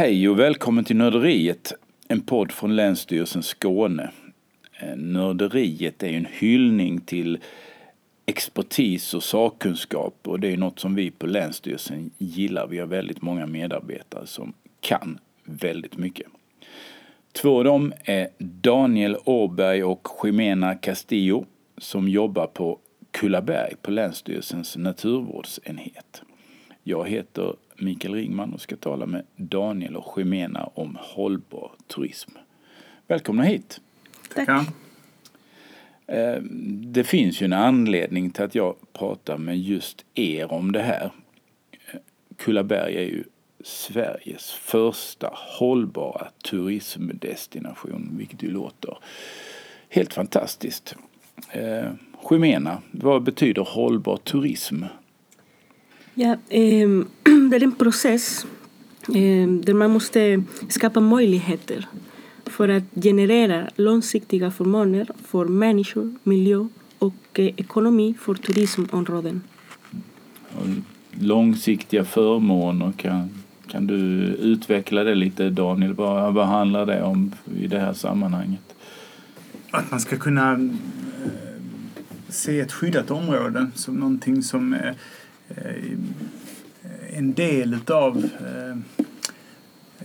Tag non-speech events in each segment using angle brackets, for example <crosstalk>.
Hej och välkommen till Nörderiet, en podd från Länsstyrelsen Skåne. Eh, Nörderiet är en hyllning till expertis och sakkunskap och det är något som vi på Länsstyrelsen gillar. Vi har väldigt många medarbetare som kan väldigt mycket. Två av dem är Daniel Åberg och Jimena Castillo som jobbar på Kullaberg på Länsstyrelsens naturvårdsenhet. Jag heter Mikael Ringman och ska tala med Daniel och Jimena om hållbar turism. Välkomna hit! Tackar. Eh, Det finns ju en anledning till att jag pratar med just er om det här. Eh, Kullaberg är ju Sveriges första hållbara turismdestination, vilket ju låter helt fantastiskt. Eh, Jimena, vad betyder hållbar turism? Ja, ehm, det är en process ehm, där man måste skapa möjligheter för att generera långsiktiga förmåner för människor, miljö och eh, ekonomi för turismområden. Och Långsiktiga förmåner, kan, kan du utveckla det lite Daniel? Vad, vad handlar det om i det här sammanhanget? Att man ska kunna eh, se ett skyddat område som någonting som är eh, en del utav eh,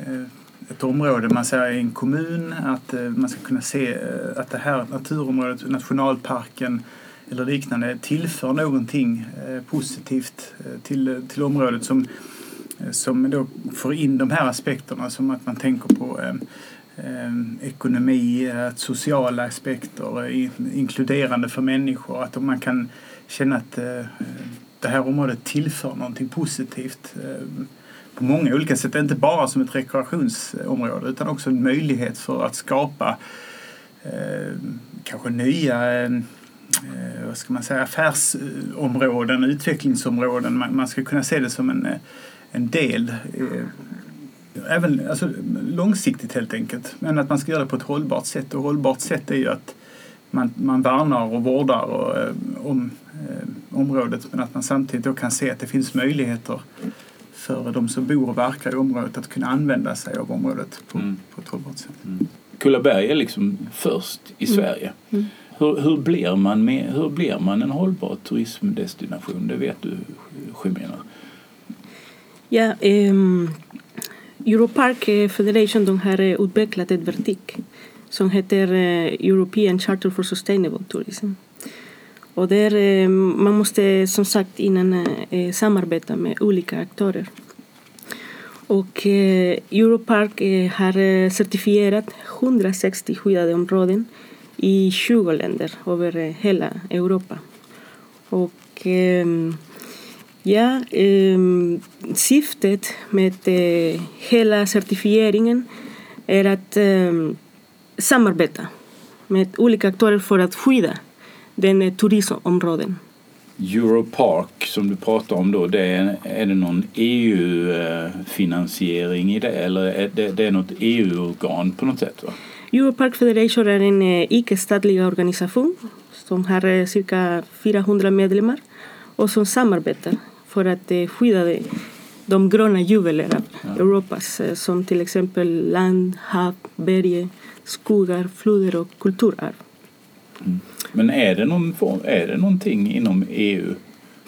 eh, ett område. Man säger i en kommun att eh, man ska kunna se att det här naturområdet, nationalparken eller liknande tillför någonting positivt till, till området som, som då får in de här aspekterna som att man tänker på ekonomi, sociala aspekter, inkluderande för människor. Att man kan känna att det här området tillför någonting positivt eh, på många olika sätt. Inte bara som ett rekreationsområde utan också en möjlighet för att skapa eh, kanske nya eh, vad ska man säga, affärsområden, utvecklingsområden. Man, man ska kunna se det som en, eh, en del eh, även alltså, långsiktigt helt enkelt. Men att man ska göra det på ett hållbart sätt. Och hållbart sätt är ju att man, man värnar och vårdar och, eh, om området men att man samtidigt då kan se att det finns möjligheter för de som bor och verkar i området att kunna använda sig av området på, Mm. på ett hållbart sätt. Kullaberg är liksom först i Sverige. Mm. Hur, hur, blir man med, hur blir man en hållbar turismdestination? Det vet du, Jimena. Ja, ehm, Europark eh, Federation de har eh, utvecklat ett vertik som heter eh, European Charter for Sustainable Tourism. Och där eh, man måste som sagt innan eh, samarbeta med olika aktörer. Och eh, Europark eh, har eh, certifierat 160 skyddade områden i 20 länder över eh, hela Europa. Och ehm, Ja, ehm, syftet med hela certifieringen är att ehm, samarbeta med olika aktörer för att skydda den eh, turismområden. Europark som du pratar om då, det är, är det någon EU-finansiering i det eller är det, det är något EU-organ på något sätt? Va? Europark Federation är en eh, icke-statlig organisation som har eh, cirka 400 medlemmar och som samarbetar för att skydda de, gröna juveler av Europas som till exempel land, hav, berg, skogar, floder och kulturarv. Men är det, någon form, är det någonting inom EU?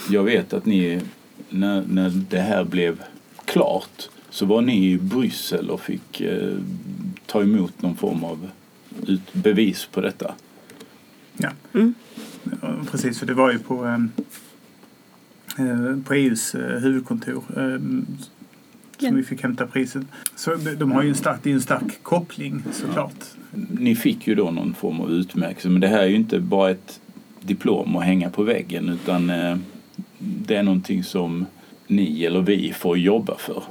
Jag vet att ni, när, när det här blev klart så var ni i Bryssel och fick eh, ta emot någon form av ut, bevis på detta. Ja. Mm. Precis, för det var ju på, ehm, eh, på EUs eh, huvudkontor eh, som vi fick hämta priset. Så de, har ju en stark, det är ju en stark koppling såklart. Ni fick ju då någon form av utmärkelse men det här är ju inte bara ett diplom att hänga på väggen utan eh, det är någonting som ni eller vi får jobba för.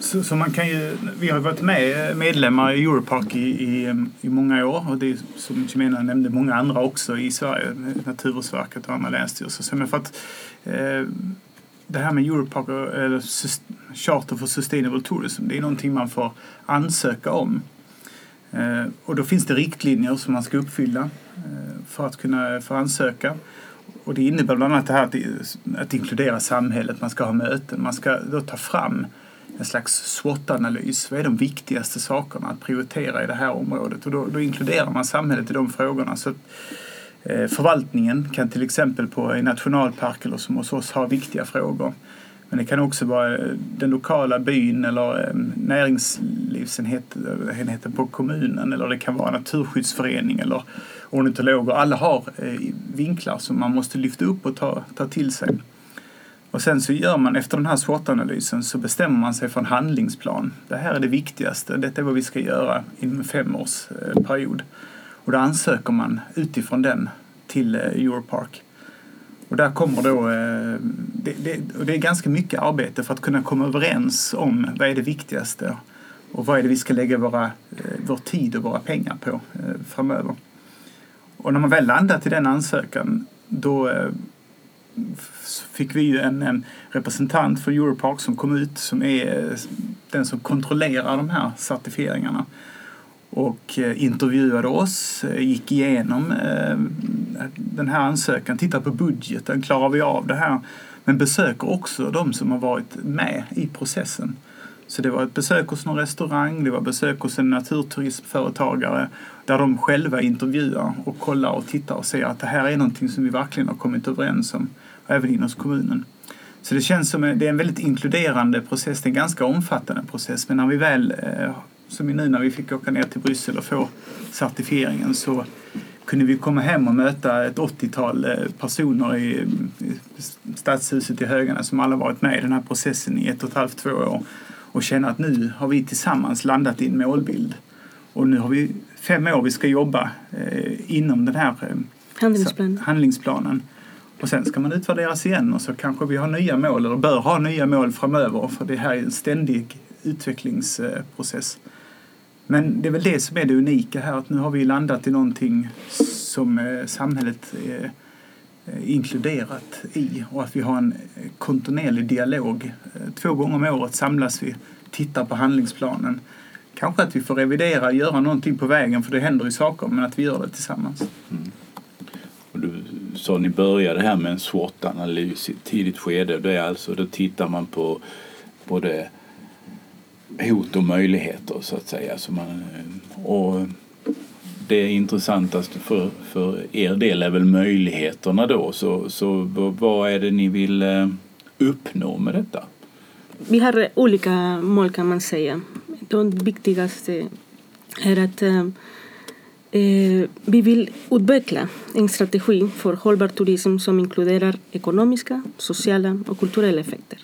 Så, så man kan ju, vi har varit med eh, medlemmar i Europark i, i, i många år och det är som Jimena nämnde många andra också i Sverige, Naturvårdsverket och andra länsstyrelser. Så men för att, eh, det här med Europark eller Charter for Sustainable Tourism, det är någonting man får ansöka om. Eh, och då finns det riktlinjer som man ska uppfylla eh, för att kunna få ansöka. Och det innebär bland annat det här att, att inkludera samhället, man ska ha möten, man ska då ta fram en slags SWOT-analys. Vad är de viktigaste sakerna att prioritera i det här området? Och då, då inkluderar man samhället i de frågorna. Så att, eh, förvaltningen kan till exempel på en nationalpark eller som hos oss ha viktiga frågor. Men det kan också vara eh, den lokala byn eller eh, näringslivsenheten på kommunen eller det kan vara naturskyddsförening eller ornitologer. Alla har eh, vinklar som man måste lyfta upp och ta, ta till sig. Och sen så gör man efter den här SWOT-analysen så bestämmer man sig för en handlingsplan. Det här är det viktigaste, detta är vad vi ska göra inom en femårsperiod. Och då ansöker man utifrån den till Europark. Och där kommer då, eh, det, det, det är ganska mycket arbete för att kunna komma överens om vad är det viktigaste och vad är det vi ska lägga våra, eh, vår tid och våra pengar på eh, framöver. Och när man väl landat i den ansökan då fick vi ju en, en representant för Europark som kom ut som är den som kontrollerar de här certifieringarna och eh, intervjuade oss, eh, gick igenom eh, den här ansökan, tittade på budgeten, klarar vi av det här? Men besöker också de som har varit med i processen. Så det var ett besök hos någon restaurang, det var besök hos en naturturismföretagare där de själva intervjuar och kollar och tittar och ser att det här är någonting som vi verkligen har kommit överens om, även inom kommunen. Så det känns som det är en väldigt inkluderande process, det är en ganska omfattande process, men när vi väl, som nu när vi fick åka ner till Bryssel och få certifieringen så kunde vi komma hem och möta ett 80-tal personer i stadshuset i Högarna som alla varit med i den här processen i ett och ett halvt, två år och känna att nu har vi tillsammans landat i en målbild. Och nu har vi fem år vi ska jobba eh, inom den här eh, Handlingsplanen. handlingsplanen. Och sen ska man utvärderas igen och så kanske vi har nya mål eller bör ha nya mål framöver för det här är en ständig utvecklingsprocess. Men det är väl det som är det unika här att nu har vi landat i någonting som eh, samhället är inkluderat i och att vi har en kontinuerlig dialog. Två gånger om året samlas vi, tittar på handlingsplanen. Kanske att vi får revidera, göra någonting på vägen för det händer ju saker, men att vi gör det tillsammans. Mm. Och du sa ni började här med en SWOT-analys i ett tidigt skede. Det är alltså, då tittar man på både hot och möjligheter så att säga. Så man, och det intressantaste för, för er del är väl möjligheterna då. Så, så vad är det ni vill eh, uppnå med detta? Vi har olika mål kan man säga. De viktigaste är att eh, eh, vi vill utveckla en strategi för hållbar turism som inkluderar ekonomiska, sociala och kulturella effekter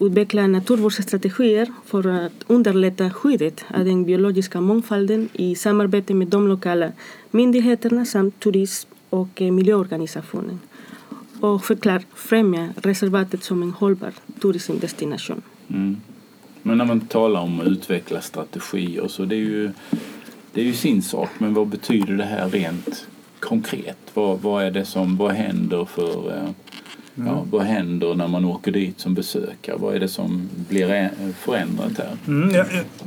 utveckla naturvårdsstrategier för att underlätta skyddet av den biologiska mångfalden i samarbete med de lokala myndigheterna samt turism och eh, miljöorganisationer. Och förklar främja reservatet som en hållbar turismdestination. Mm. Men när man talar om att utveckla strategier så det är ju, det är ju sin sak. Men vad betyder det här rent konkret? Vad, vad är det som, vad händer för eh, Mm. Ja, vad händer när man åker dit som besökare? Vad är det som blir förändrat här? Mm, ja,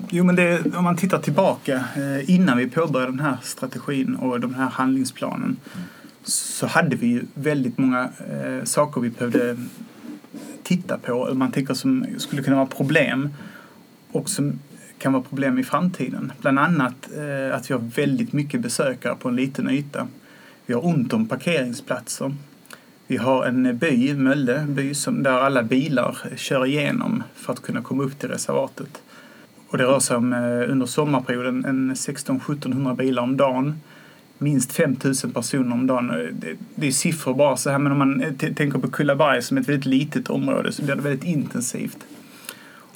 jo, men det, om man tittar tillbaka eh, innan vi påbörjade den här strategin och den här handlingsplanen mm. så hade vi ju väldigt många eh, saker vi behövde titta på. Man tänker som skulle kunna vara problem och som kan vara problem i framtiden. Bland annat eh, att vi har väldigt mycket besökare på en liten yta. Vi har ont om parkeringsplatser. Vi har en by, Mölle by, som, där alla bilar kör igenom för att kunna komma upp till reservatet. Och det rör sig om eh, under sommarperioden en 16-1700 bilar om dagen. Minst 5000 personer om dagen. Det, det är siffror bara så här men om man eh, tänker på Kullaberg som ett väldigt litet område så blir det väldigt intensivt.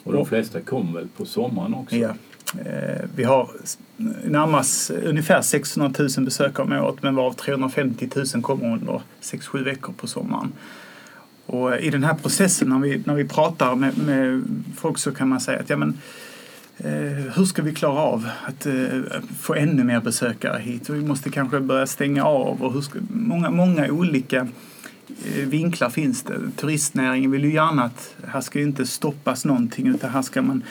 Och de flesta kommer väl på sommaren också? Ja. Eh, vi har närmast ungefär 600 000 besökare om året men varav 350 000 kommer under 6-7 veckor på sommaren. Och eh, i den här processen när vi, när vi pratar med, med folk så kan man säga att ja, men, eh, hur ska vi klara av att eh, få ännu mer besökare hit? Vi måste kanske börja stänga av och hur ska, många, många olika eh, vinklar finns det. Turistnäringen vill ju gärna att här ska inte stoppas någonting utan här ska man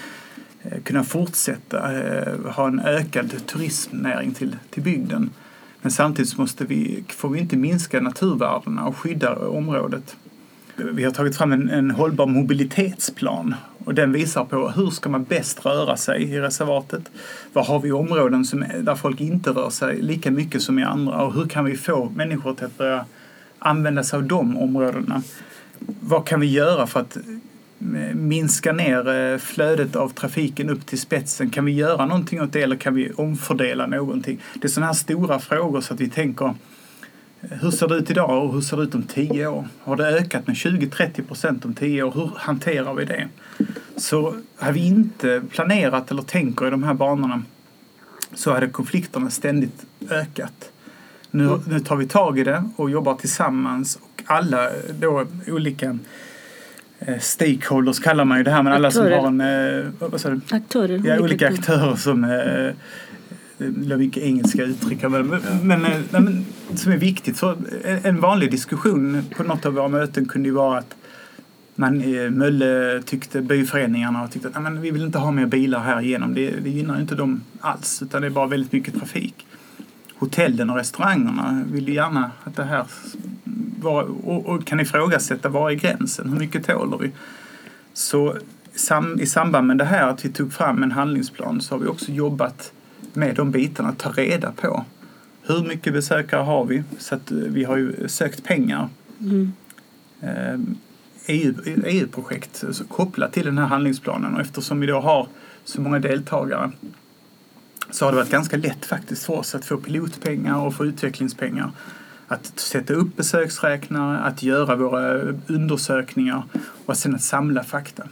Eh, kunna fortsätta eh, ha en ökad turismnäring till, till bygden. Men samtidigt måste vi, får vi inte minska naturvärdena och skydda området. Vi har tagit fram en, en hållbar mobilitetsplan Och den visar på hur ska man bäst röra sig i reservatet. Var har vi områden som, där folk inte rör sig lika mycket som i andra och hur kan vi få människor till att börja använda sig av de områdena. Vad kan vi göra för att minska ner eh, flödet av trafiken upp till spetsen? Kan vi göra någonting åt det eller kan vi omfördela någonting? Det är sådana här stora frågor så att vi tänker hur ser det ut idag och hur ser det ut om tio år? Har det ökat med 20-30 procent om tio år? Hur hanterar vi det? Så har vi inte planerat eller tänker i de här banorna så hade konflikterna ständigt ökat. Nu, nu tar vi tag i det och jobbar tillsammans och alla då olika stakeholders kallar man ju det här, men alla Aktörer. som har en... eh, Vad sa du? Aktörer. Ja, olika aktörer som eh, det mycket engelska uttryck men, men, eh, men som är viktigt. För en vanlig diskussion på något av våra möten kunde ju vara att man, eh, Mölle tyckte, byföreningarna tyckte att men vi vill inte ha mer bilar här igenom. Det, det gynnar inte dem alls, utan det är bara väldigt mycket trafik. Hotellen och restaurangerna vill ju gärna att det här var, och, och kan ifrågasätta var är gränsen, hur mycket tåler vi? Så sam, i samband med det här att vi tog fram en handlingsplan så har vi också jobbat med de bitarna, ta reda på hur mycket besökare har vi? Så att eh, vi har ju sökt pengar. Mm. EU, EU-projekt alltså kopplat till den här handlingsplanen och eftersom vi då har så många deltagare så har det varit ganska lätt faktiskt för oss att få pilotpengar och få utvecklingspengar. Att sätta upp besöksräknare, att göra våra undersökningar och sen att samla fakta.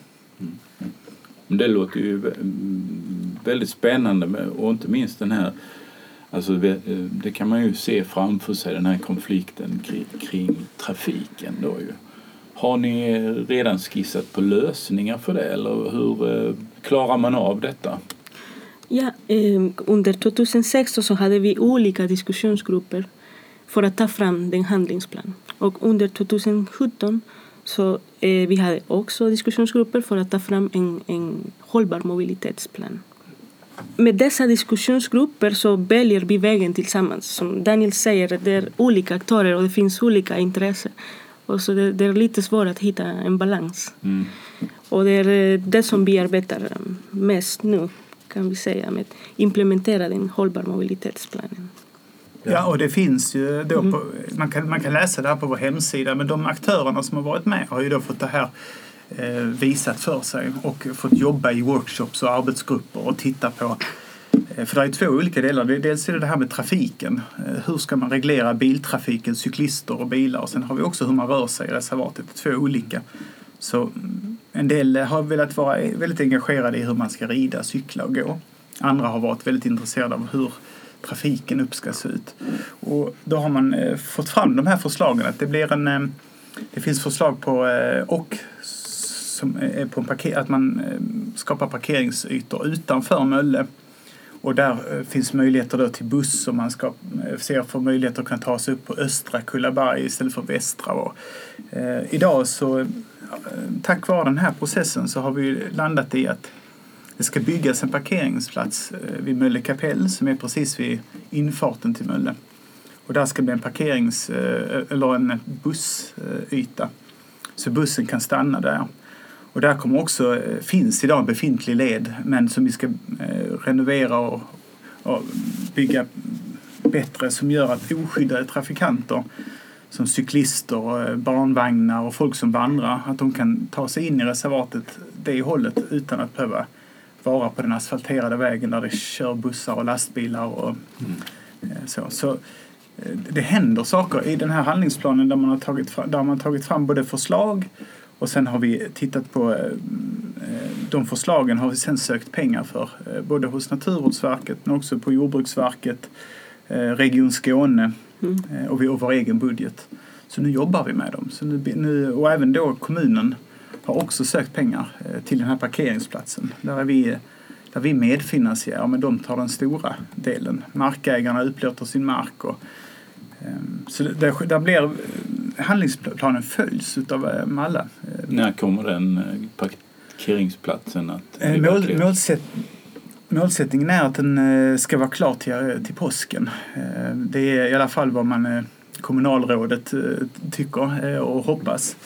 Det låter ju vä- väldigt spännande och inte minst den här Alltså det det kan man ju se framför sig den här konflikten kring, kring trafiken då ju. Har ni redan skissat på lösningar för det eller hur eh, klarar man av detta? Ja, eh, under 2016 så hade vi olika diskussionsgrupper för att ta fram den handlingsplan. Och under 2017 så eh, vi hade också diskussionsgrupper för att ta fram en, en hållbar mobilitetsplan. Med dessa diskussionsgrupper så väljer vi vägen tillsammans. Som Daniel säger, det är olika aktörer och det finns olika intressen. Och så det, det är lite svårt att hitta en balans. Mm. Och det är eh, det som vi arbetar um, mest nu, kan vi säga, med att implementera den hållbar mobilitetsplanen. Ja, och det finns ju då på, man, kan, man kan läsa det här på vår hemsida men de aktörerna som har varit med har ju då fått det här eh, visat för sig och fått jobba i workshops och arbetsgrupper och titta på eh, för det är två olika delar. Dels är det det här med trafiken. Eh, Hur ska man reglera biltrafiken, cyklister och bilar? Och sen har vi också hur man rör sig i reservatet. Två olika. Så mm, en del har velat vara väldigt engagerade i hur man ska rida, cykla och gå. Andra har varit väldigt intresserade av hur trafiken upp ska se ut. Och då har man eh, fått fram de här förslagen. Att det blir en... Eh, det finns förslag på eh, och som är på en parker, att man eh, skapar parkeringsytor utanför Mölle. Och där eh, finns möjligheter då till buss och man ska, eh, ser för möjligheter att kunna ta sig upp på östra Kullaberg istället för västra. Och, eh, idag så, eh, tack vare den här processen så har vi landat i att det ska byggas en parkeringsplats eh, vid Mölle kapell som är precis vid infarten till Mölle. Och där ska bli en parkerings eh, eller en bussyta. Så bussen kan stanna där. Och där kommer också, eh, finns idag en befintlig led men som vi ska renovera och, och bygga bättre som gör att oskyddade trafikanter som cyklister, barnvagnar och folk som vandrar, att de kan ta sig in i reservatet det hållet utan att behöva vara på den asfalterade vägen där det kör bussar och lastbilar och eh, så. så eh, det händer saker i den här handlingsplanen där man har tagit fram, där man har tagit fram både förslag och sen har vi tittat på eh, de förslagen har vi sen sökt pengar för. Både hos Naturvårdsverket men också på Jordbruksverket, Region Skåne Mm. och vi och vår egen budget. Så nu jobbar vi med dem. Så nu, nu, och även då kommunen har också sökt pengar eh, till den här parkeringsplatsen. Där är vi, där vi medfinansierar men de tar den stora delen. Markägarna upplåter sin mark. Och, ehm, så där, där blir handlingsplanen följs utav eh, alla. Eh, När kommer den eh, parkeringsplatsen att Eh, bli Mål, målsätt, målsättningen är att den eh, ska vara klar till, till påsken. Eh, Det är i alla fall vad man eh, kommunalrådet eh, tycker eh, och hoppas.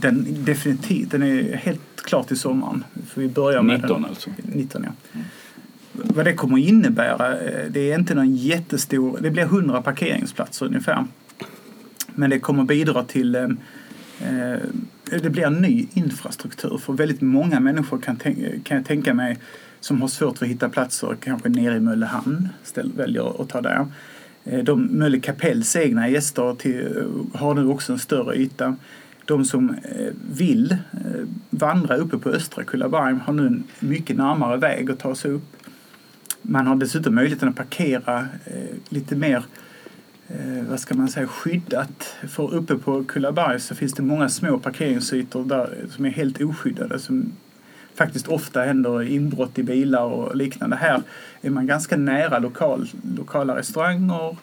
Den, definitivt, den är helt klart i sommaren. För vi börjar med 19 alltså? 19 ja. Vad det kommer innebära, eh, det är inte någon jättestor, det blir 100 parkeringsplatser ungefär. Men det kommer bidra till eh, eh, det blir en ny infrastruktur för väldigt många människor kan, kan jag tänka mig som har svårt att hitta platser kanske nere i Möllehamn väljer att ta där. De Mölle Kapells egna gäster till, har nu också en större yta. De som eh, vill eh, vandra uppe på östra Kullaberg har nu en mycket närmare väg att ta sig upp. Man har dessutom möjligheten att parkera eh, lite mer vad ska man säga, skyddat. För uppe på Kullaberg så finns det många små parkeringsytor där, som är helt oskyddade som faktiskt ofta händer inbrott i bilar och liknande. Här är man ganska nära lokal, lokala restauranger,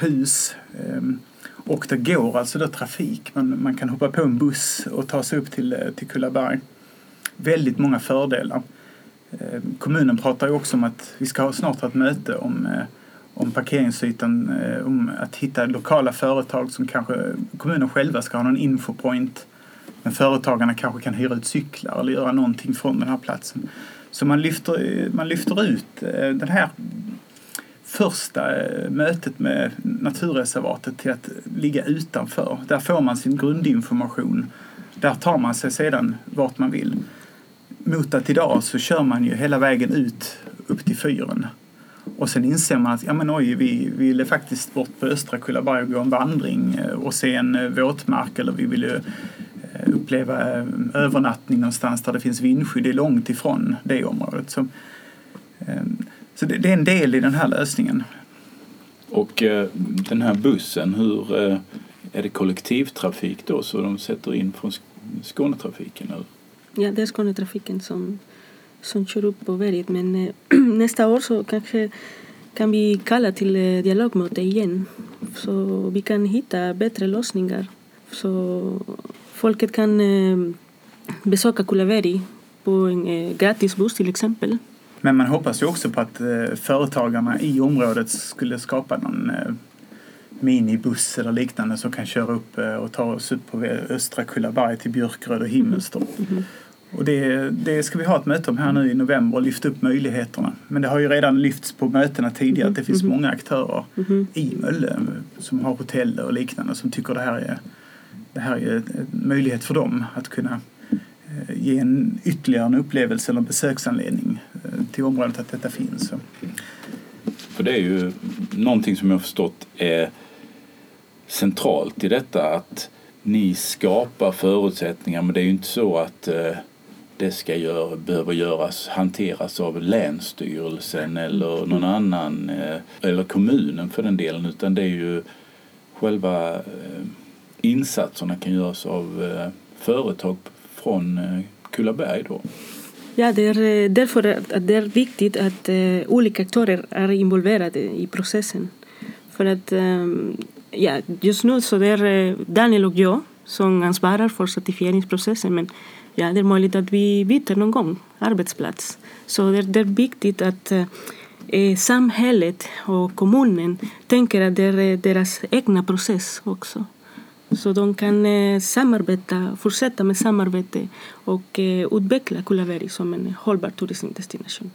hus ehm, och det går alltså då trafik. Man, man kan hoppa på en buss och ta sig upp till, eh, till Kullaberg. Väldigt många fördelar. Eh, kommunen pratar ju också om att vi ska ha snart ha ett möte om eh, om parkeringsytan, eh, om att hitta lokala företag som kanske kommunen själva ska ha någon infopoint. Men företagarna kanske kan hyra ut cyklar eller göra någonting från den här platsen. Så man lyfter, eh, man lyfter ut eh, den här första eh, mötet med naturreservatet till att ligga utanför. Där får man sin grundinformation. Där tar man sig sedan vart man vill. Mot att idag så kör man ju hela vägen ut upp till fyren. Och sen inser man att ja, men oj, vi ville faktiskt bort på Östra Kullaberg och gå en vandring eh, och se en eh, våtmark eller vi ville uppleva övernattning någonstans där det finns vindskydd. Det är långt ifrån det området. Så, så det, är en del i den här lösningen. Och den här bussen, hur är det kollektivtrafik då så de sätter in från Skånetrafiken? Eller? Ja, det är Skånetrafiken som som kör upp på berget. Men eh, <clears throat> nästa år så kanske kan vi kalla till eh, dialogmöte igen. Så vi kan hitta bättre lösningar. Så folket kan eh, besöka Kulaveri på en gratis buss till exempel. Men man hoppas ju också på att företagarna i området skulle skapa någon minibuss eller liknande som kan köra upp och ta oss upp på östra Kullaberg till Björkröd och Himmelstorp. Mm. Och det, det ska vi ha ett möte om här nu i november och lyfta upp möjligheterna. Men det har ju redan lyfts på mötena tidigare att det finns mm. många aktörer mm. i Mölle som har hotell och liknande som tycker det här är, det här är en möjlighet för dem att kunna eh, ge en ytterligare en upplevelse eller en besöksanledning eh, till området att detta finns. För det är ju någonting som jag har förstått är centralt i detta att ni skapar förutsättningar men det är ju inte så att eh, det ska gör, behöver göras, hanteras av Länsstyrelsen eller någon annan eh, eller kommunen för den delen utan det är ju själva eh, insatserna kan göras av företag från Kullaberg då. Ja, det är därför att det är viktigt att olika aktörer är involverade i processen. För att ehm, ja, just nu så det är eh, Daniel och jag som ansvarar för certifieringsprocessen men ja, det är möjligt att vi byter någon gång arbetsplats. Så det, det är viktigt att eh, eh, samhället och kommunen tänker att det är eh, deras egna process också. Så de kan eh, samarbeta, fortsätta med samarbete och eh, utveckla Kulaveri som en hållbar turismdestination.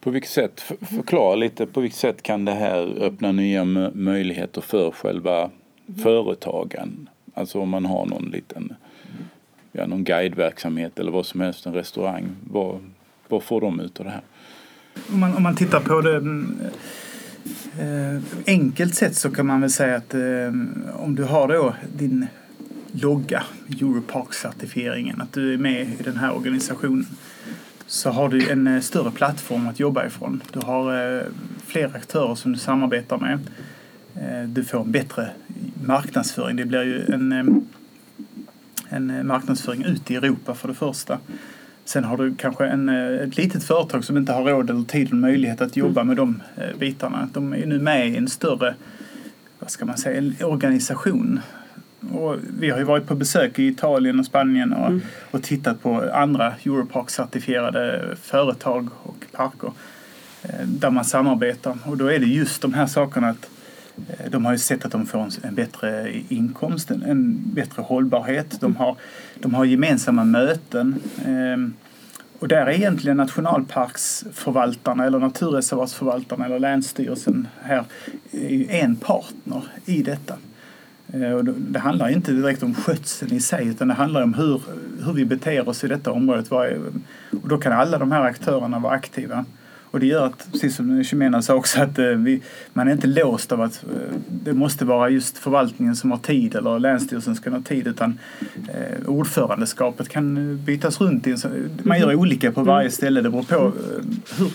På vilket sätt, förklara lite, på vilket sätt kan det här öppna nya möjligheter för själva företagen? Alltså om man har någon liten ja, någon guideverksamhet eller vad som helst, en restaurang. Vad, vad får de ut av det här? Om man, om man tittar på det eh, enkelt sett så kan man väl säga att eh, om du har då din logga, Europark-certifieringen, att du är med i den här organisationen så har du en eh, större plattform att jobba ifrån. Du har eh, fler aktörer som du samarbetar med. Eh, du får en bättre marknadsföring. Det blir ju en eh, en eh, marknadsföring ut i Europa för det första. Sen har du kanske en, eh, ett litet företag som inte har råd eller tid och möjlighet att jobba mm. med de eh, bitarna. De är nu med i en större, vad ska man säga, organisation. Och vi har ju varit på besök i Italien och Spanien och, mm. och tittat på andra Europark-certifierade företag och parker där man samarbetar. Och då är det just de här sakerna att Eh, de har ju sett att de får en bättre inkomst, en bättre hållbarhet. De har, de har gemensamma möten. Ehm, och där är egentligen nationalparksförvaltarna eller naturreservatsförvaltarna eller Länsstyrelsen här en partner i detta. Ehm, och det handlar inte direkt om skötseln i sig utan det handlar om hur, hur vi beter oss i detta området. Och då kan alla de här aktörerna vara aktiva. Och det gör att, precis som Shemena sa också, att eh, vi, man är inte låst av att eh, det måste vara just förvaltningen som har tid eller Länsstyrelsen ska ha tid utan eh, ordförandeskapet kan bytas runt. Man gör olika på varje ställe, det beror på hur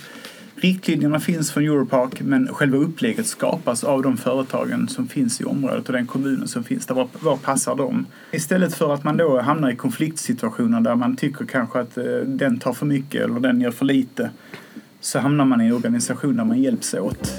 riktlinjerna finns från Europark men själva upplägget skapas av de företagen som finns i området och den kommunen som finns där. Var, var passar de? Istället för att man då hamnar i konfliktsituationer där man tycker kanske att den tar för mycket eller den gör för lite så hamnar man i en organisation där man hjälps åt.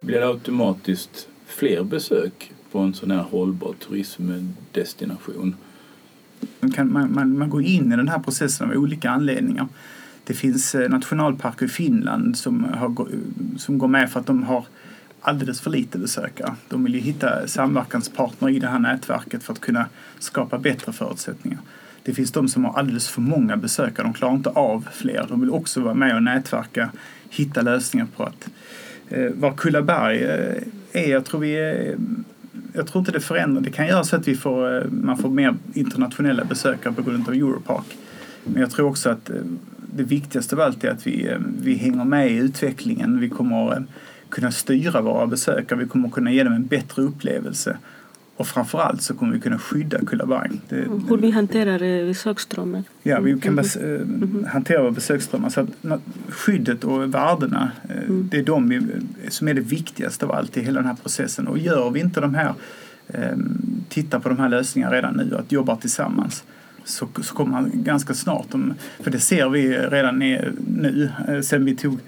Blir det automatiskt fler besök på en sån här hållbar turismdestination? Man, kan, man, man, man går in i den här processen av olika anledningar. Det finns eh, nationalparker i Finland som, har, som går med för att de har alldeles för lite besökare. De vill ju hitta samverkanspartner i det här nätverket för att kunna skapa bättre förutsättningar. Det finns de som har alldeles för många besökare, de klarar inte av fler. De vill också vara med och nätverka, hitta lösningar på att eh, var Kullaberg eh, är, jag tror vi är jag tror inte det förändrar. Det kan göra så att vi får, eh, man får mer internationella besökare på grund av Europark. Men jag tror också att det viktigaste av allt är att vi, eh, vi hänger med i utvecklingen. Vi kommer eh, kunna styra våra besökare, vi kommer kunna ge dem en bättre upplevelse. Och framförallt så kommer vi kunna skydda Kullaberg. Mm, hur vi hanterar eh, besöksströmmar. Ja, vi kan bes mm. hantera våra besöksströmmar. Så skyddet och värdena, mm. det är de som är det viktigaste av allt i hela den här processen. Och gör vi inte de här, tittar på de här lösningarna redan nu, att jobba tillsammans, så, så kommer han ganska snart. För det ser vi redan nu, eh, sen vi tog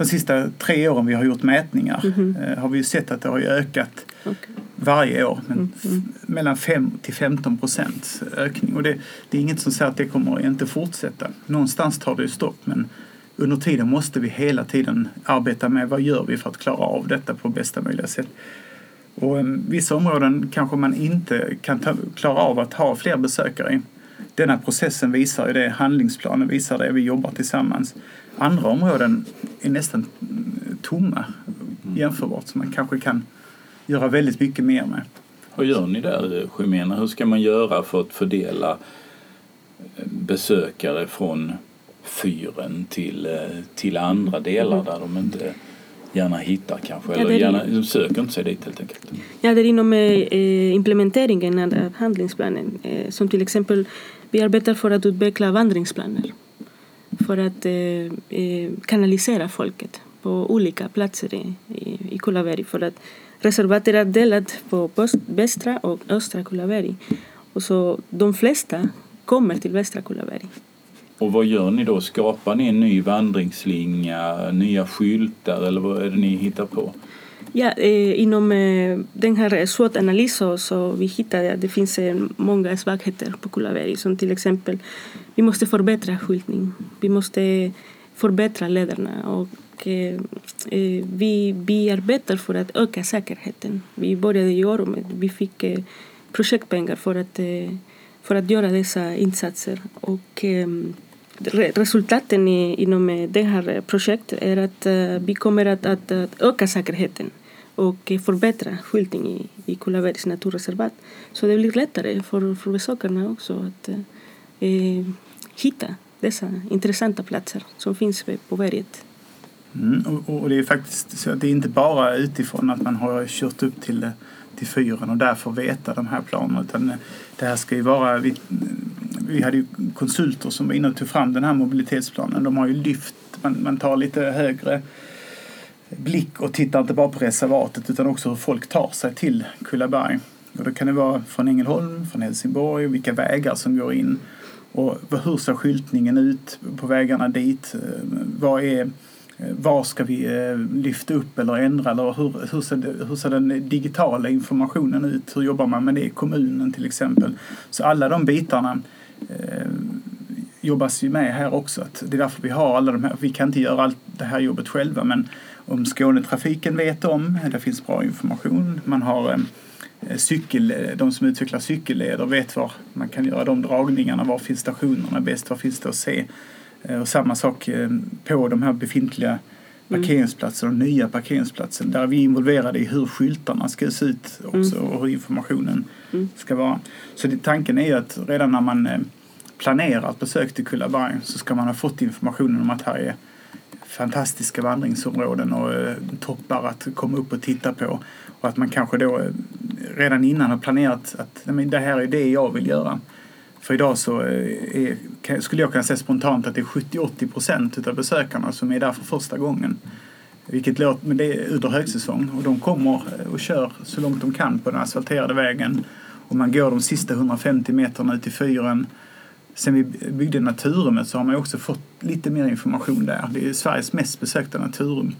de sista tre åren vi har gjort mätningar mm -hmm. har vi sett att det har ökat okay. varje år. Men mm -hmm. Mellan 5 till 15 procents ökning. Och det, det, är inget som säger att det kommer inte fortsätta. Någonstans tar det stopp men under tiden måste vi hela tiden arbeta med vad gör vi för att klara av detta på bästa möjliga sätt. Och um, vissa områden kanske man inte kan ta, klara av att ha fler besökare i denna processen visar ju det, handlingsplanen visar det, vi jobbar tillsammans. Andra områden är nästan tomma jämförbart så man kanske kan göra väldigt mycket mer med. Vad gör ni där Jimena? Hur ska man göra för att fördela eh, besökare från fyren till, eh, till andra delar mm. där de inte gärna hittar kanske, eller gärna, de söker inte sig dit helt enkelt. Ja, det är inom eh, implementeringen av handlingsplanen. Eh, som till exempel, vi arbetar för att utveckla vandringsplaner. För att eh, eh kanalisera folket på olika platser i, i, i Kullaberg. För att reservatet är delat på västra och östra Kullaberg. Och så de flesta kommer till västra Kullaberg. Och vad gör ni då? Skapar ni en ny vandringsslinga, nya skyltar eller vad är det ni hittar på? Ja, eh, inom eh, den här SWOT-analysen så vi hittade att det finns eh, många svagheter på Kullaberg som till exempel vi måste förbättra skyltning. Vi måste förbättra lederna och eh, eh vi, vi arbetar för att öka säkerheten. Vi började i år med vi fick eh, projektpengar för att, eh, för att göra dessa insatser. Och, eh, resultaten inom det här projektet är att uh, vi kommer att, att, att öka säkerheten och förbättra skyltning i, i Kullabergs naturreservat. Så det blir lättare för, för besökarna också att eh, eh, eh hitta dessa intressanta platser som finns på berget. Mm, och, och, det är faktiskt så att det är inte bara utifrån att man har kört upp till, eh, till fyren och därför veta de här planerna utan det här ska ju vara vi, hade ju konsulter som var inne och tog fram den här mobilitetsplanen. De har ju lyft, man, man tar lite högre blick och tittar inte bara på reservatet utan också hur folk tar sig till Kullaberg. Och då kan det vara från Ängelholm, från Helsingborg, vilka vägar som går in och hur ser skyltningen ut på vägarna dit? Eh, vad är eh, var ska vi eh, lyfta upp eller ändra? Eller hur, hur, ser hur ser den digitala informationen ut? Hur jobbar man med det i kommunen till exempel? Så alla de bitarna eh, jobbas ju med här också. Att det är därför vi har alla de här. Vi kan inte göra allt det här jobbet själva men om Skånetrafiken vet om, det finns bra information. Man har eh, cykel, de som utvecklar cykelleder vet var man kan göra de dragningarna. Var finns stationerna bäst? Vad finns det att se? Eh, och samma sak eh, på de här befintliga mm. parkeringsplatserna, de nya parkeringsplatserna. Där är vi involverade i hur skyltarna ska se ut också mm. och hur informationen mm. ska vara. Så det, tanken är ju att redan när man planerar ett besök till Kullaberg så ska man ha fått informationen om att här är fantastiska vandringsområden och eh, toppar att komma upp och titta på. Och att man kanske då eh, redan innan har planerat att det här är det jag vill göra. För idag så eh, är, skulle jag kunna säga spontant att det är 70-80 procent av besökarna som är där för första gången. Vilket låter, men det är under högsäsong och de kommer eh, och kör så långt de kan på den asfalterade vägen. Och man går de sista 150 meterna ut i fyren Sen vi byggde Naturrummet så har man också fått lite mer information där. Det är Sveriges mest besökta naturrum.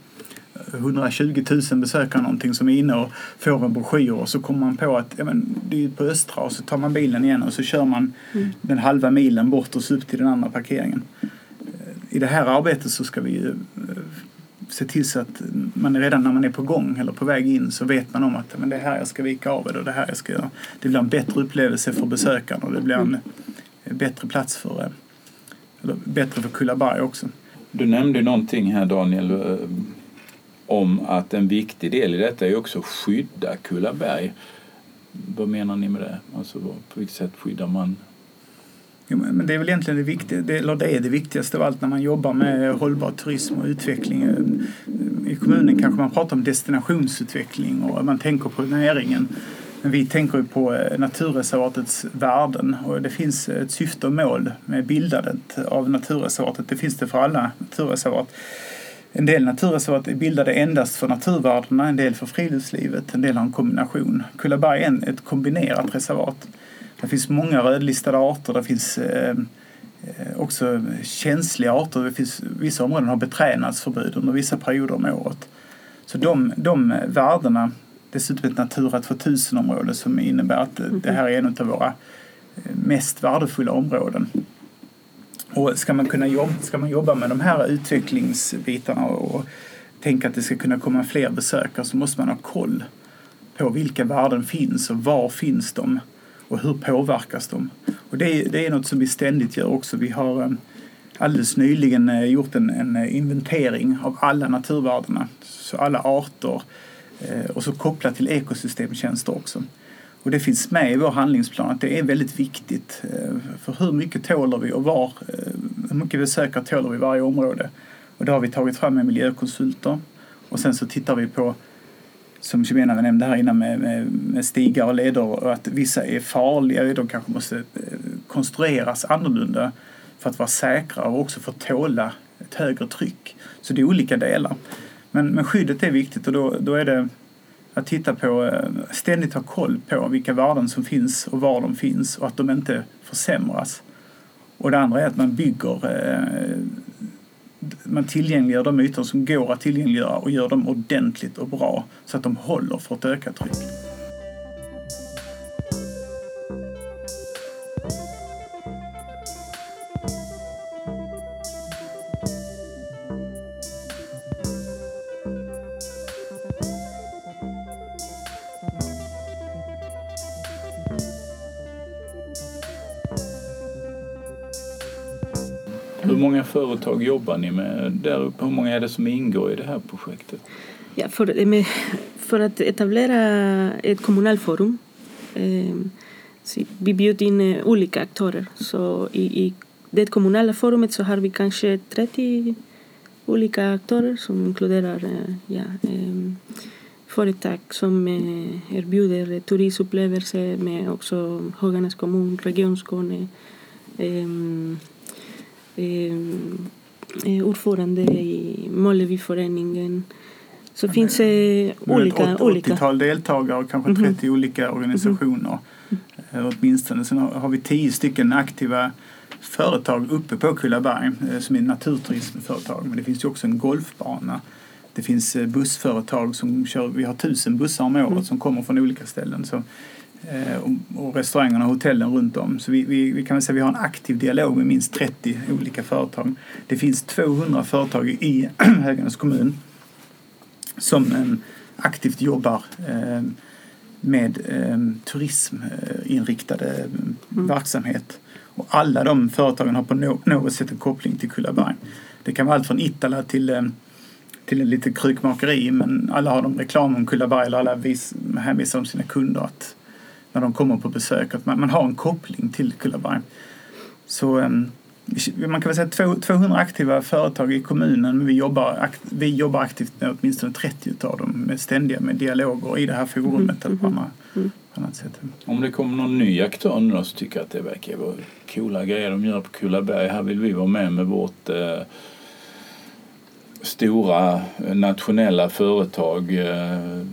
120 000 besökare någonting som är inne och får en broschyr och så kommer man på att ja, men, det är på Östra och så tar man bilen igen och så kör man mm. den halva milen bort och så upp till den andra parkeringen. I det här arbetet så ska vi eh, se till så att man redan när man är på gång eller på väg in så vet man om att men det är här jag ska vika av och det här jag ska göra. Det blir en bättre upplevelse för besökarna och det blir en bättre plats för, eh, eller bättre för Kullaberg också. Du nämnde någonting här Daniel eh, om att en viktig del i detta är också att skydda Kullaberg. Vad menar ni med det? Alltså på vilket sätt skyddar man Jo, men det är väl egentligen det viktiga, det, eller det är det viktigaste av allt när man jobbar med hållbar turism och utveckling. Eh, I kommunen kanske man pratar om destinationsutveckling och man tänker på näringen. Men vi tänker ju på eh, naturreservatets värden och det finns ett syfte och mål med bildandet av naturreservatet. Det finns det för alla naturreservat. En del naturreservat är bildade endast för naturvärdena, en del för friluftslivet, en del har en kombination. Kullaberg är ett kombinerat reservat. Det finns många rödlistade arter, det finns eh, också känsliga arter. Det finns, vissa områden har beträdnadsförbud under vissa perioder om året. Så de, de värdena dessutom ett Natura 2000-område som innebär att det här är en av våra eh, mest värdefulla områden. Och ska man kunna jobba, ska man jobba med de här utvecklingsbitarna och tänka att det ska kunna komma fler besökare så måste man ha koll på vilka värden finns och var finns de och hur påverkas de. Och det är, det är något som vi ständigt gör också. Vi har eh, alldeles nyligen eh, gjort en, en eh, inventering av alla naturvärdena, så alla arter, och så kopplat till ekosystemtjänster också. Och det finns med i vår handlingsplan att det är väldigt viktigt. Eh, för hur mycket tålar vi och var, eh, hur mycket besökare tålar vi i varje område? Och det har vi tagit fram med miljökonsulter. Och sen så tittar vi på, som Jimena nämnde här innan, med, med, med stigar och leder och att vissa är farliga. De kanske måste eh, konstrueras annorlunda för att vara säkra och också få tåla ett högre tryck. Så det är olika delar. Men, men skyddet är viktigt och då, då är det att titta på, eh, ständigt ha koll på vilka värden som finns och var de finns och att de inte försämras. Och det andra är att man bygger, eh, man tillgängliggör de ytor som går att tillgängliggöra och gör dem ordentligt och bra så att de håller för ett ökat tryck. Hur många företag jobbar ni med där uppe? Hur många är det som ingår i det här projektet? Ja, för, eh, med, för att etablera ett kommunalforum eh, vi bjöd in eh, olika aktörer. Så i, i det kommunala forumet så har vi kanske 30 olika aktörer som inkluderar eh, ja, eh, företag som eh, erbjuder turistupplevelser med också Höganäs kommun, Region Skåne eh, Eh, eh, ordförande i Måleviföreningen. Så ja, finns det olika... Ett 80-tal deltagare och kanske 30 mm. olika organisationer. Mm. Åtminstone. Sen har vi 10 stycken aktiva företag uppe på Kullaberg eh, som är naturturismföretag. Men det finns ju också en golfbana. Det finns eh, bussföretag som kör, vi har tusen bussar om året som kommer från olika ställen. Så, eh, och, och restaurangerna och hotellen runt om. Så vi, vi, vi kan väl säga att vi har en aktiv dialog med minst 30 olika företag. Det finns 200 företag i <clears throat> Höganäs kommun som eh, aktivt jobbar eh, med eh, turisminriktade mm. verksamhet. Och alla de företagen har på no något sätt en koppling till Kullaberg. Det kan vara allt från Ittala till, eh, till lite krukmakeri men alla har de reklam om Kullaberg eller alla vis, hänvisar om sina kunder att när de kommer på besök att man, man har en koppling till Kullaberg. Så um, man kan väl säga 200 aktiva företag i kommunen men vi jobbar, vi jobbar aktivt med åtminstone 30 av dem med ständiga med dialoger i det här forumet eller på, mm. andra, mm. på annat sätt. Om det kommer någon ny aktör nu då så tycker jag att det verkar vara coola grejer de gör på Kullaberg. Här vill vi vara med med vårt eh, stora nationella företag eh,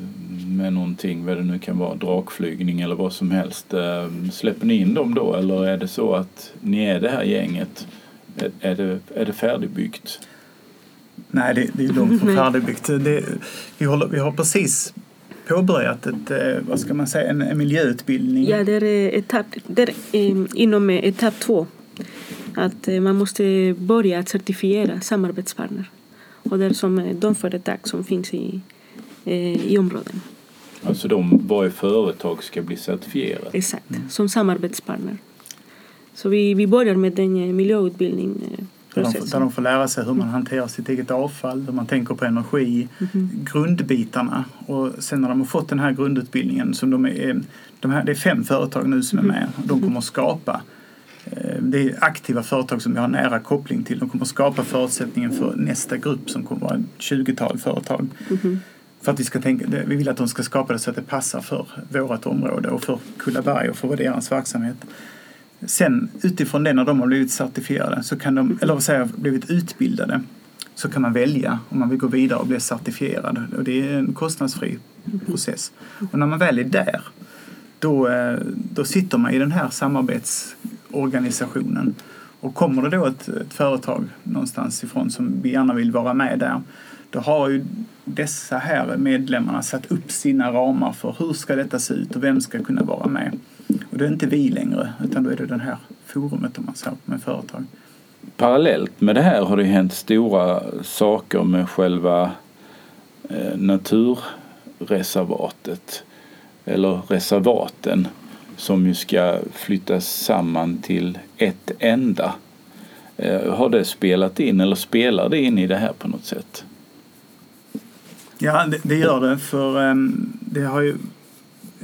med någonting, vad det nu kan vara, drakflygning eller vad som helst. Eh, släpper ni in dem då eller är det så att ni är det här gänget? Är det, är det färdigbyggt? Nej, det, det är långt <laughs> från färdigbyggt. Det, vi, håller, vi har precis påbörjat ett, eh, vad ska man säga, en, en miljöutbildning. Ja, det är, etapp, det är inom etapp två. Att man måste börja att certifiera samarbetspartner. Och det är som de företag som finns i, i områden. Alltså de, varje företag ska bli certifierat? Exakt, mm. som samarbetspartner. Så vi, vi börjar med en miljöutbildning eh, där de, där de får lära sig hur man hanterar sitt eget avfall, hur man tänker på energi, mm. grundbitarna. Och sen när de har fått den här grundutbildningen, som de är, de här, det är fem företag nu som är med, och de kommer att skapa eh, det är aktiva företag som vi har nära koppling till. De kommer att skapa förutsättningen för nästa grupp som kommer att vara ett 20-tal företag. Mm. För att vi ska tänka, vi vill att de ska skapa det så att det passar för vårt område och för Kullaberg och för deras verksamhet. Sen utifrån det när de har blivit certifierade, så kan de, eller vad säger blivit utbildade, så kan man välja om man vill gå vidare och bli certifierad. Och det är en kostnadsfri process. Och när man väl är där, då, eh, då sitter man i den här samarbetsorganisationen. Och kommer det då ett, ett företag någonstans ifrån som vi gärna vill vara med där, då har ju dessa här medlemmarna satt upp sina ramar för hur ska detta se ut och vem ska kunna vara med. Och det är inte vi längre utan då är det det här forumet om man säger med företag. Parallellt med det här har det hänt stora saker med själva eh, naturreservatet eller reservaten som ju ska flyttas samman till ett enda. Eh, har det spelat in eller spelar det in i det här på något sätt? Ja, det, det gör det. För um, det har ju,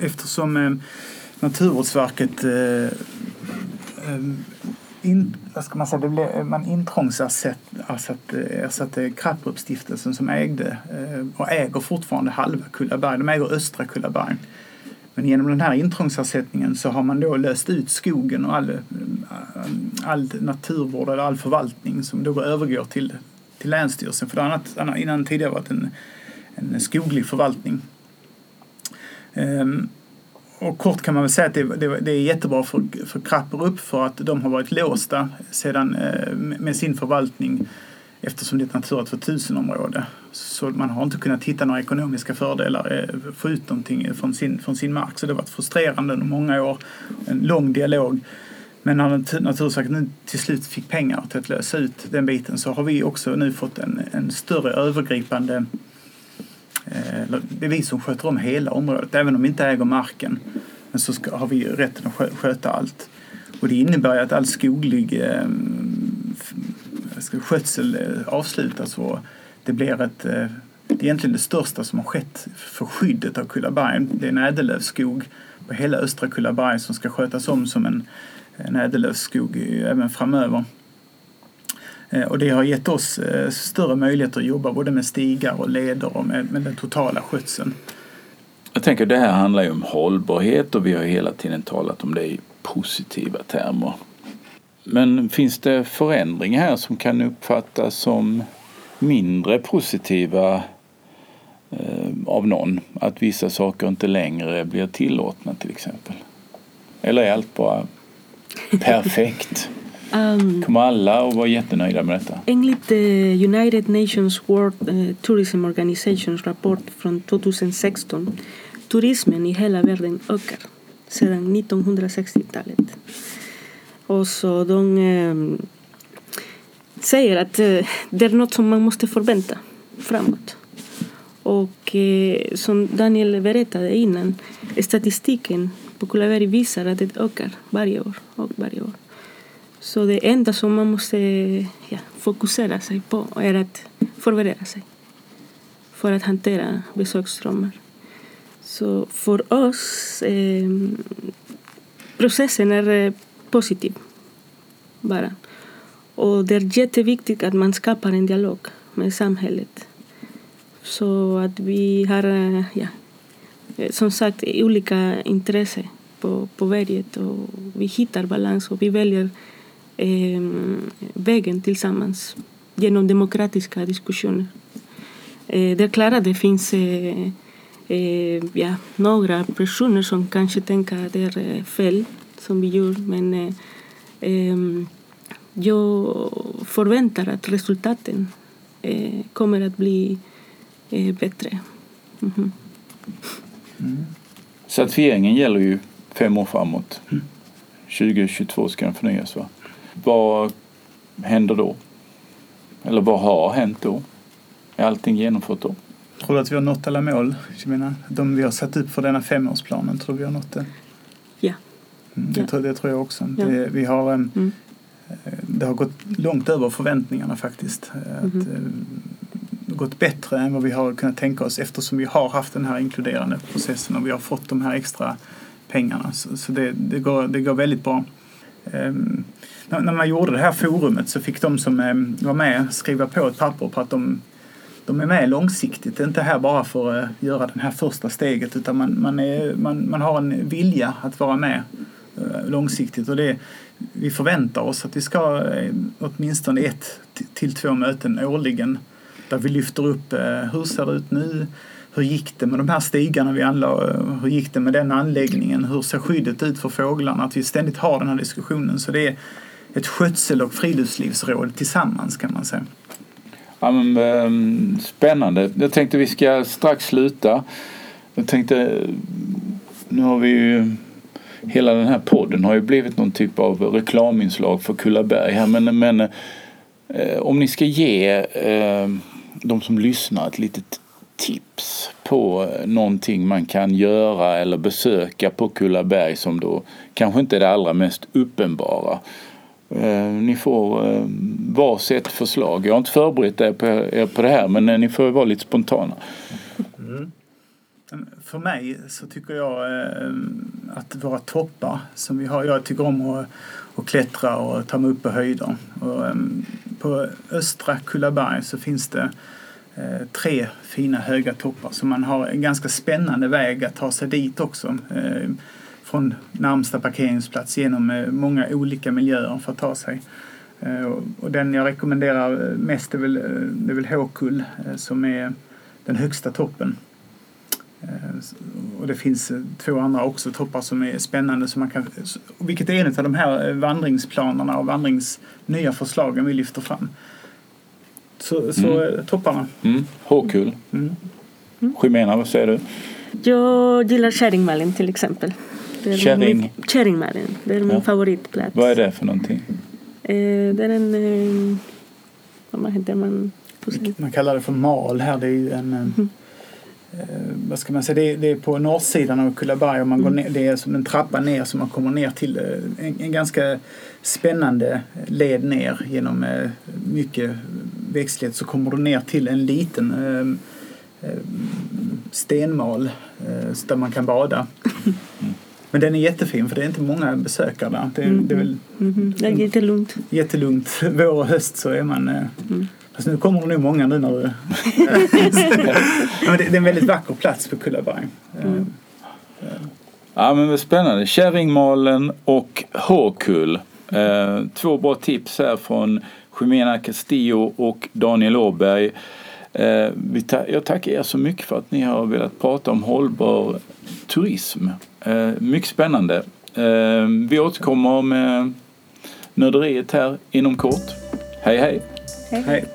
eftersom um, Naturvårdsverket um, in, vad ska man säga, det blev, eh, man intrångsersatte eh, Krapperupsstiftelsen som ägde och äger fortfarande halva Kullaberg. De äger östra Kullaberg. Men genom den här intrångsersättningen så har man då löst ut skogen och all, all naturvård eller all förvaltning som då övergår till, till Länsstyrelsen. För det annat, innan tidigare varit en en skoglig förvaltning. Ehm, och kort kan man väl säga att det, det, det är jättebra för, för Krapperup för att de har varit låsta sedan eh, med sin förvaltning eftersom det är ett Natura 2000-område. Så man har inte kunnat hitta några ekonomiska fördelar, eh, få ut någonting från sin, från sin mark. Så det har varit frustrerande under många år, en lång dialog. Men när Naturvårdsverket nu till slut fick pengar till att lösa ut den biten så har vi också nu fått en, en större övergripande Eh, Eh, det är vi som sköter om hela området, även om vi inte äger marken. Men så ska, har vi rätten att sköta allt. Och det innebär att all skoglig eh, skötsel eh, avslutas och det blir ett eh, det är egentligen det största som har skett för skyddet av Kullaberg. Det är en ädellövskog på hela östra Kullaberg som ska skötas om som en, en ädellövskog eh, även framöver. Eh, och det har gett oss eh, större möjligheter att jobba både med stigar och leder och med, med den totala skötseln. Jag tänker det här handlar ju om hållbarhet och vi har hela tiden talat om det i positiva termer. Men finns det förändringar här som kan uppfattas som mindre positiva eh, av någon? Att vissa saker inte längre blir tillåtna till exempel? Eller är allt bara perfekt? Um, Kommer alla att vara jättenöjda med detta? Enligt eh, United Nations World eh, Tourism Organizations rapport från 2016 turismen i hela världen ökar sedan 1960-talet. Och så de eh, säger att eh, det är något som man måste förvänta framåt. Och eh, som Daniel berättade innan, statistiken på Kullaberg visar att det ökar varje år och varje år. Så det enda som man måste eh, ja, fokusera sig på är att förbereda sig för att hantera besöksströmmar. Så för oss, eh, processen är eh, positiv bara. Och det är jätteviktigt att man skapar en dialog med samhället. Så att vi har, eh, ja, som sagt, olika intressen på, på berget och vi hittar balans och vi väljer eh, vägen tillsammans genom demokratiska diskussioner. Eh, det är klart att det finns eh, eh, ja, några personer som kanske tänker att det är eh, fel som vi gör men eh, jag förväntar att resultaten eh, kommer att bli eh, bättre. Mhm. Certifieringen gäller ju fem år framåt. 2022 ska den förnyas va? Vad händer då? Eller vad har hänt då? Är allting genomfört då? Tror du att vi har nått alla mål? Jag menar, de vi har satt upp för denna femårsplanen, tror vi har nått det? Ja. Mm, det, Ja. tror, det tror jag också. Ja. Det, vi har, em, Mm. eh, det har gått långt över förväntningarna faktiskt. Att, eh, gått bättre än vad vi har kunnat tänka oss eftersom vi har haft den här inkluderande processen och vi har fått de här extra pengarna. Så, så det, det, går, det går väldigt bra. Ehm, när, man gjorde det här forumet så fick de som eh, var med skriva på ett papper på att de, de är med långsiktigt. Det är inte här bara för att eh, göra det här första steget utan man, man, är, man, man har en vilja att vara med eh, långsiktigt. Och det, vi förväntar oss att vi ska ha åtminstone ett till två möten årligen där vi lyfter upp hur ser det ut nu? Hur gick det med de här stigarna vi anlade? Hur gick det med den anläggningen? Hur ser skyddet ut för fåglarna? Att vi ständigt har den här diskussionen. Så det är ett skötsel och friluftslivsråd tillsammans kan man säga. Ja, men, ehm, spännande. Jag tänkte vi ska strax sluta. Jag tänkte, nu har vi ju Hela den här podden har ju blivit någon typ av reklaminslag för Kullaberg här. Men, men eh, om ni ska ge ehm, de som lyssnar ett litet tips på eh, någonting man kan göra eller besöka på Kullaberg som då kanske inte är det allra mest uppenbara. Eh, ni får eh, varsitt förslag. Jag har inte förberett er på, er på det här men eh, ni får vara lite spontana. Mm. För mig så tycker jag eh, att våra toppar som vi har, jag tycker om att, att klättra och ta mig upp på höjder. Och, eh, på östra Kullaberg så finns det eh, tre fina höga toppar så man har en ganska spännande väg att ta sig dit också. Eh, från närmsta parkeringsplats genom eh, många olika miljöer för att ta sig. Eh, och- den jag rekommenderar mest är väl, eh, det är väl Håkull som är den högsta toppen. Och det finns två andra också toppar som är spännande. Som man kan, vilket är en av de här vandringsplanerna och vandrings nya förslagen vi lyfter fram. Så, så Mm. topparna. Mm. Håkul. Mm. Jimena, vad säger du? Jag gillar Kärringmallen till exempel. Kärring? Min, Kärringmallen. Det är min Ja. favoritplats. Vad är det för någonting? Eh, det är en... Eh, vad heter man? Man kallar det för mal här. Det är ju en... eh, Eh, vad ska man säga? Det är, det är på norrsidan av Kullaberg och man går ner, det är som en trappa ner som man kommer ner till eh, en, en ganska spännande led ner genom eh, mycket växtlighet så kommer du ner till en liten eh, stenmal där man kan bada. <laughs> Men den är jättefin för det är inte många besökare där. Det, är- det är väl Mhm. Det är jättelugnt. jättelugnt. <laughs> Vår och höst så är man... Eh, Mm. Fast nu kommer det nog många nu när du... <laughs> Men det, det är en väldigt vacker plats på Kullaberg. Mm. Ja men vad spännande. Kärringmalen och Håkull. Eh, två bra tips här från Jimena Castillo och Daniel Åberg. Eh, ta- jag tackar er så mycket för att ni har velat prata om hållbar turism. Eh, mycket spännande. Eh, vi återkommer med Nörderiet här inom kort. Hej hej! Hej.